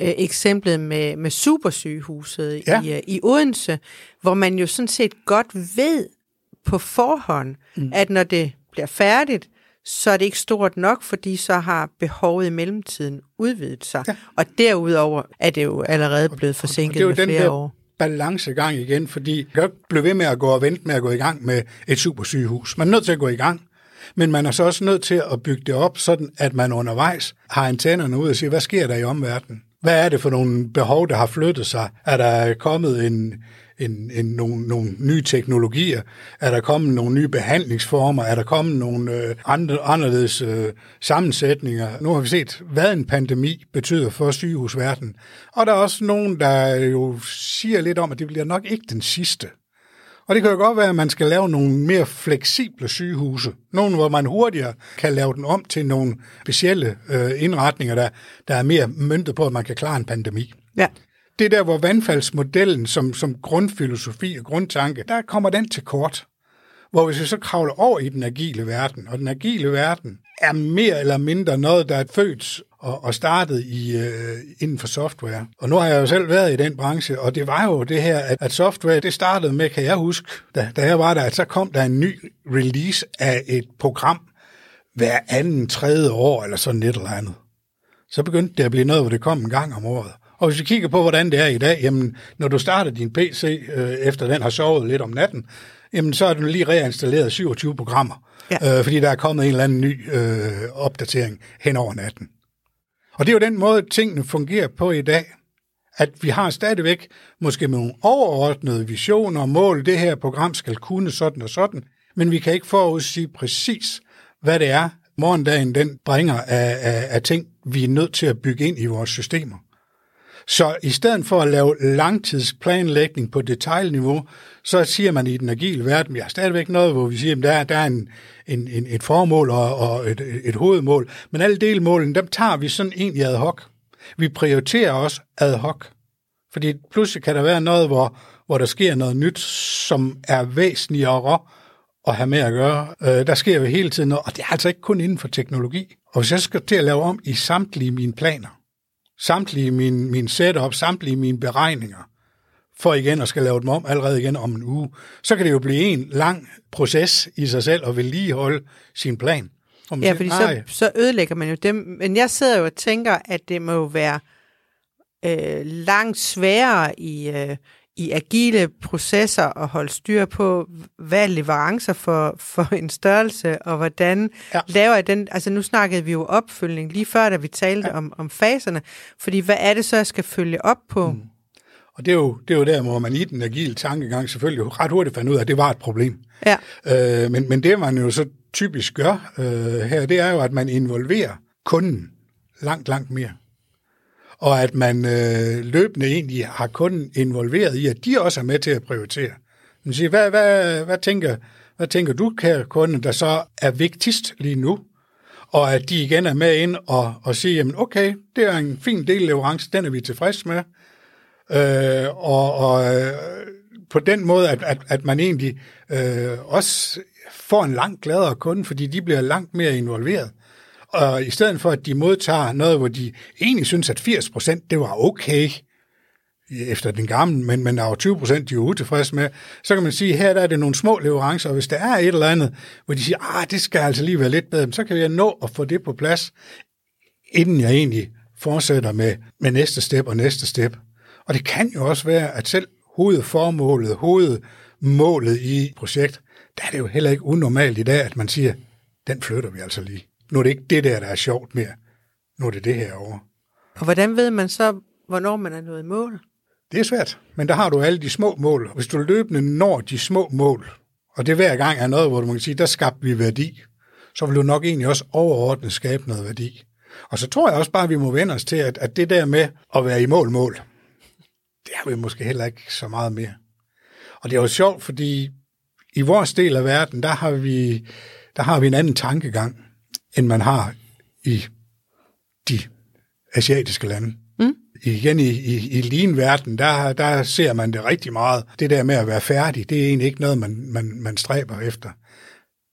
øh, eksemplet med, med supersygehuset Ja. i, øh, i Odense, hvor man jo sådan set godt ved på forhånd, mm. at når det bliver færdigt, så er det ikke stort nok, fordi så har behovet i mellemtiden udvidet sig. Ja. Og derudover er det jo allerede blevet Og forsinket det er jo med den flere der år. balancegang igen, fordi kan ikke blive ved med at gå og vente med at gå i gang med et supersygehus. Man er nødt til at gå i gang, men man er så også nødt til at bygge det op, sådan at man undervejs har antennerne ud og siger, hvad sker der i omverdenen? Hvad er det for nogle behov, der har flyttet sig? Er der kommet en, en, en, nogle, nogle nye teknologier? Er der kommet nogle nye behandlingsformer? Er der kommet nogle øh, andre, anderledes øh, sammensætninger? Nu har vi set, hvad en pandemi betyder for sygehusverdenen. Og der er også nogen, der jo siger lidt om, at det bliver nok ikke den sidste. Og det kan jo godt være, at man skal lave nogle mere fleksible sygehuse. Nogle, hvor man hurtigere kan lave den om til nogle specielle øh, indretninger, der, der er mere møntet på, at man kan klare en pandemi. Ja. Det der, hvor vandfaldsmodellen som, som grundfilosofi og grundtanke, der kommer den til kort. Hvor hvis vi så kravler over i den agile verden, og den agile verden er mere eller mindre noget, der er født og, og startet i, øh, inden for software. Og nu har jeg jo selv været i den branche, og det var jo det her, at, at software, det startede med, kan jeg huske, da, da jeg var der, at så kom der en ny release af et program hver anden, tredje år, eller sådan et eller andet. Så begyndte det at blive noget, hvor det kom en gang om året. Og hvis vi kigger på, hvordan det er i dag, jamen, når du starter din PC, øh, efter den har sovet lidt om natten, jamen, så er du lige reinstalleret 27 programmer, Ja. øh, fordi der er kommet en eller anden ny øh, opdatering hen over natten. Og det er jo den måde, tingene fungerer på i dag. At vi har stadigvæk måske nogle overordnede visioner og mål, det her program skal kunne sådan og sådan, men vi kan ikke forudsige præcis, hvad det er, morgendagen den bringer af, af, af ting, vi er nødt til at bygge ind i vores systemer. Så i stedet for at lave langtidsplanlægning på detaljniveau, så siger man i den agile verden, vi har stadigvæk noget, hvor vi siger, at der, er- der er en, en, en, et formål og, og et, et hovedmål, men alle delmålene, dem tager vi sådan egentlig ad hoc. Vi prioriterer også ad hoc. Fordi pludselig kan der være noget, hvor, hvor der sker noget nyt, som er væsentligere at have med at gøre. Øh, der sker jo hele tiden noget, og det er altså ikke kun inden for teknologi. Og hvis jeg skal til at lave om i samtlige mine planer, samtlige mine, mine setup, samtlige mine beregninger, for igen at skal lave dem om allerede igen om en uge, så kan det jo blive en lang proces i sig selv at vedligeholde sin plan. Ja, fordi "Nej, så, så ødelægger man jo dem. Men jeg sidder jo og tænker, at det må jo være øh, langt sværere i, øh, i agile processer at holde styr på, hvad er leverancer for, for en størrelse, og hvordan ja. laver jeg den... Altså nu snakkede vi jo opfølgning lige før, da vi talte ja. om, om faserne. Fordi hvad er det så, jeg skal følge op på? Mm. Og det er, jo, det er jo der, hvor man i den agile tankegang selvfølgelig ret hurtigt fandt ud af, at det var et problem. Ja. Øh, men, men det, man jo så typisk gør øh, her, det er jo, at man involverer kunden langt, langt mere. Og at man øh, løbende egentlig har kunden involveret i, at de også er med til at prioritere. Man siger, hvad, hvad, hvad, tænker, hvad tænker du, kære kunde, der så er vigtigst lige nu? Og at de igen er med ind og, og siger, jamen okay, det er en fin del leverance, den er vi tilfreds med. Øh, og og øh, på den måde, at, at, at man egentlig øh, også får en langt gladere kunde, fordi de bliver langt mere involveret. Og i stedet for, at de modtager noget, hvor de egentlig synes, at 80 procent, det var okay, efter den gamle, men, men der er jo 20 procent, de er utilfredse med, så kan man sige, her der er det nogle små leverancer, og hvis der er et eller andet, hvor de siger, ah, det skal altså lige være lidt bedre, så kan vi nå at få det på plads, inden jeg egentlig fortsætter med, med næste step og næste step. Og det kan jo også være, at selv hovedformålet, hovedmålet i et projekt, der er det jo heller ikke unormalt i dag, at man siger, den flytter vi altså lige. Nu er det ikke det der, der er sjovt mere. Nu er det det her over. Og hvordan ved man så, hvornår man er nået mål? Det er svært, men der har du alle de små mål. Hvis du løbende når de små mål, og det hver gang er noget, hvor du kan sige, der skabte vi værdi, så vil du nok egentlig også overordnet skabe noget værdi. Og så tror jeg også bare, at vi må vende os til, at, at det der med at være i mål, mål, det har vi måske heller ikke så meget mere. Og det er jo sjovt, fordi i vores del af verden, der har vi, der har vi en anden tankegang, end man har i de asiatiske lande. Mm. Igen i, i, i lean-verden, der, der ser man det rigtig meget. Det der med at være færdig, det er egentlig ikke noget, man, man, man stræber efter.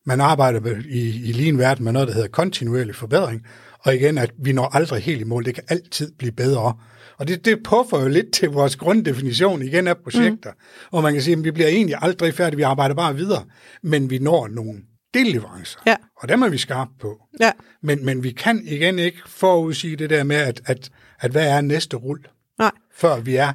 Man arbejder i, i lean-verden med noget, der hedder kontinuerlig forbedring, og igen, at vi når aldrig helt i mål. Det kan altid blive bedre. Og det, det puffer jo lidt til vores grunddefinition igen af projekter. Mm. Og man kan sige, at vi bliver egentlig aldrig færdige, vi arbejder bare videre. Men vi når nogle delleverancer. Ja. Og dem er vi skarpe på. Ja. Men, men vi kan igen ikke forudsige det der med, at, at, at hvad er næste rul, Nej, før vi er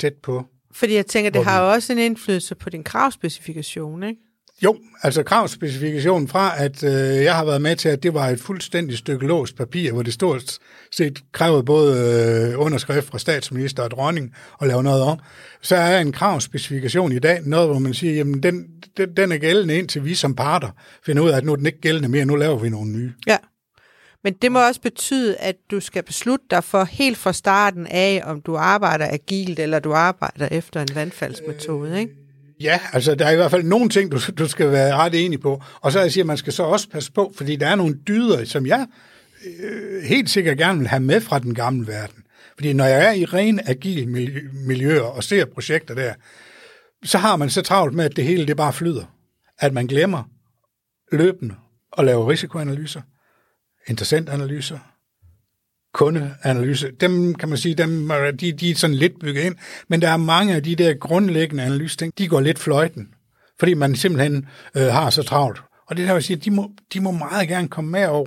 tæt på. fordi jeg tænker, det har vi- også en indflydelse på din kravspecifikation, ikke? Jo, altså kravspecifikationen fra, at øh, jeg har været med til, at det var et fuldstændigt stykke låst papir, hvor det stort set krævede både øh, underskrift fra statsminister og dronning og lave noget om. Så er en kravspecifikation i dag noget, hvor man siger, jamen den, den, den er gældende indtil vi som parter finder ud af, at nu er den ikke gældende mere, nu laver vi nogle nye. Ja. Men det må også betyde, at du skal beslutte dig for helt fra starten af, om du arbejder agilt, eller du arbejder efter en vandfaldsmetode, ikke? Ja, altså der er i hvert fald nogle ting, du, du skal være ret enig på. Og så jeg siger, man skal så også passe på, fordi der er nogle dyder, som jeg øh, helt sikkert gerne vil have med fra den gamle verden. Fordi når jeg er i ren agil miljø, miljøer og ser projekter der, så har man så travlt med, at det hele det bare flyder. At man glemmer løbende at lave risikoanalyser, interessentanalyser, kundeanalyse, dem kan man sige, dem, er- de, de er sådan lidt bygget ind, men der er mange af de der grundlæggende analyseting, de går lidt fløjten, fordi man simpelthen øh, har så travlt. Og det der vil sige, de må, de må meget gerne komme med over.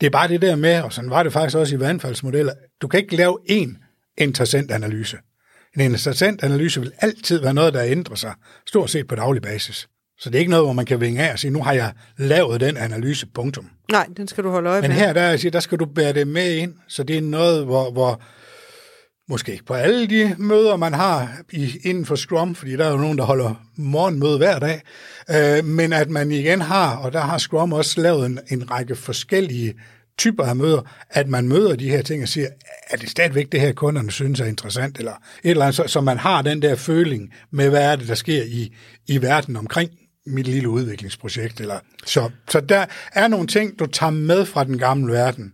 Det er bare det der med, og sådan var det faktisk også i vandfaldsmodeller, du kan ikke lave én interessant analyse. En interessant analyse vil altid være noget, der ændrer sig, stort set på daglig basis. Så det er ikke noget, hvor man kan vinge af og sige, nu har jeg lavet den analyse, punktum. Nej, den skal du holde øje Men med. her, der, jeg siger, der skal du bære det med ind, så det er noget, hvor, hvor måske ikke på alle de møder, man har i, inden for Scrum, fordi der er jo nogen, der holder morgenmøde hver dag, øh, men at man igen har, og der har Scrum også lavet en, en række forskellige typer af møder, at man møder de her ting og siger, er det stadigvæk det her, kunderne synes er interessant, eller et eller andet, så, så man har den der føling med, hvad er det, der sker i, i verden omkring mit lille udviklingsprojekt. Eller, så, så der er nogle ting, du tager med fra den gamle verden,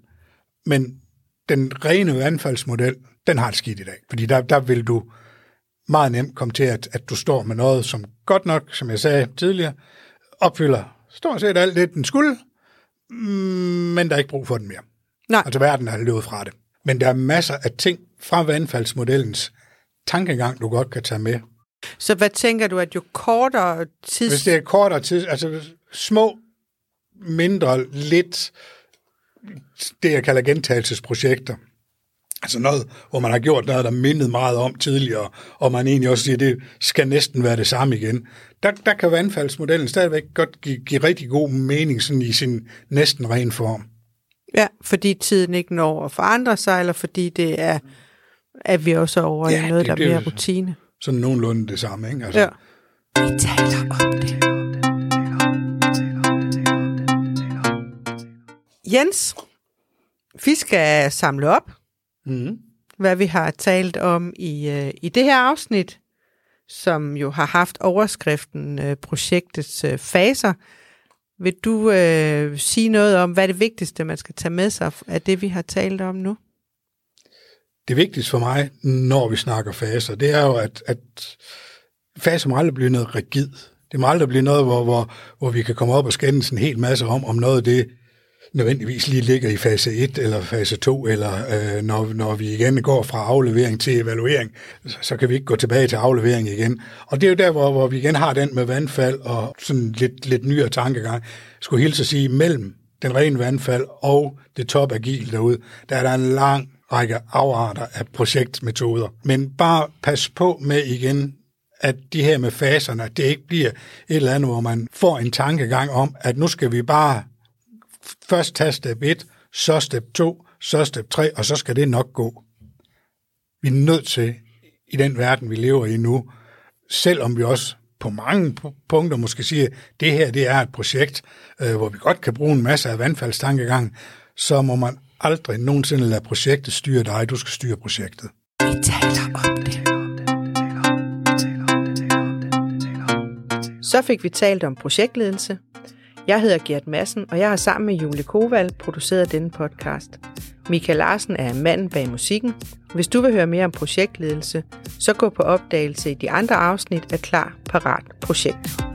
men den rene vandfaldsmodel, den har det skidt i dag. Fordi der, der vil du meget nemt komme til, at, at du står med noget, som godt nok, som jeg sagde tidligere, opfylder stort set alt det, den skulle, men der er ikke brug for den mere. Nej. Altså verden er løbet fra det. Men der er masser af ting fra vandfaldsmodellens tankegang, du godt kan tage med. Så hvad tænker du, at jo kortere tids... Hvis det er kortere tid, altså små, mindre, lidt, det jeg kalder gentagelsesprojekter, altså noget, hvor man har gjort noget, der mindede meget om tidligere, og man egentlig også siger, det skal næsten være det samme igen. Der, der kan vandfaldsmodellen stadigvæk godt give, give rigtig god mening sådan i sin næsten ren form. Ja, fordi tiden ikke når at forandre sig, eller fordi det er, at vi også er over Ja, i noget, det- der er det- mere rutine. Sådan nogenlunde det samme, ikke? Altså, Ja. Vi taler om det. Jens, vi skal samle op, Mm-hmm. hvad vi har talt om i, øh, i det her afsnit, som jo har haft overskriften øh, projektets øh, faser. Vil du øh, sige noget om, hvad er det vigtigste, man skal tage med sig af det, vi har talt om nu? Det vigtigste for mig, når vi snakker faser, det er jo, at, at faser må aldrig blive noget rigid. Det må aldrig blive noget, hvor, hvor, hvor vi kan komme op og skændes en hel masse om, om noget det nødvendigvis lige ligger i fase 1 eller fase 2, eller øh, når, når vi igen går fra aflevering til evaluering, så, så kan vi ikke gå tilbage til aflevering igen. Og det er jo der, hvor, hvor vi igen har den med vandfald og sådan lidt, lidt nyere tankegang. Jeg skulle hilse at sige, mellem den rene vandfald og det top agil derude, der er der en lang række afarter af projektmetoder. Men bare pas på med igen, at de her med faserne, at det ikke bliver et eller andet, hvor man får en tankegang om, at nu skal vi bare først tage step 1, så step 2, så step 3, og så skal det nok gå. Vi er nødt til, i den verden, vi lever i nu, selvom vi også på mange punkter måske siger, at det her det er et projekt, øh, hvor vi godt kan bruge en masse af vandfaldstankegang, så må man aldrig nogensinde lade projektet styre dig. Du skal styre projektet. Vi taler om det. Så fik vi talt om projektledelse. Jeg hedder Gert Madsen, og jeg har sammen med Julie Koval produceret denne podcast. Michael Larsen er manden bag musikken. Hvis du vil høre mere om projektledelse, så gå på opdagelse i de andre afsnit af Klar Parat Projekt.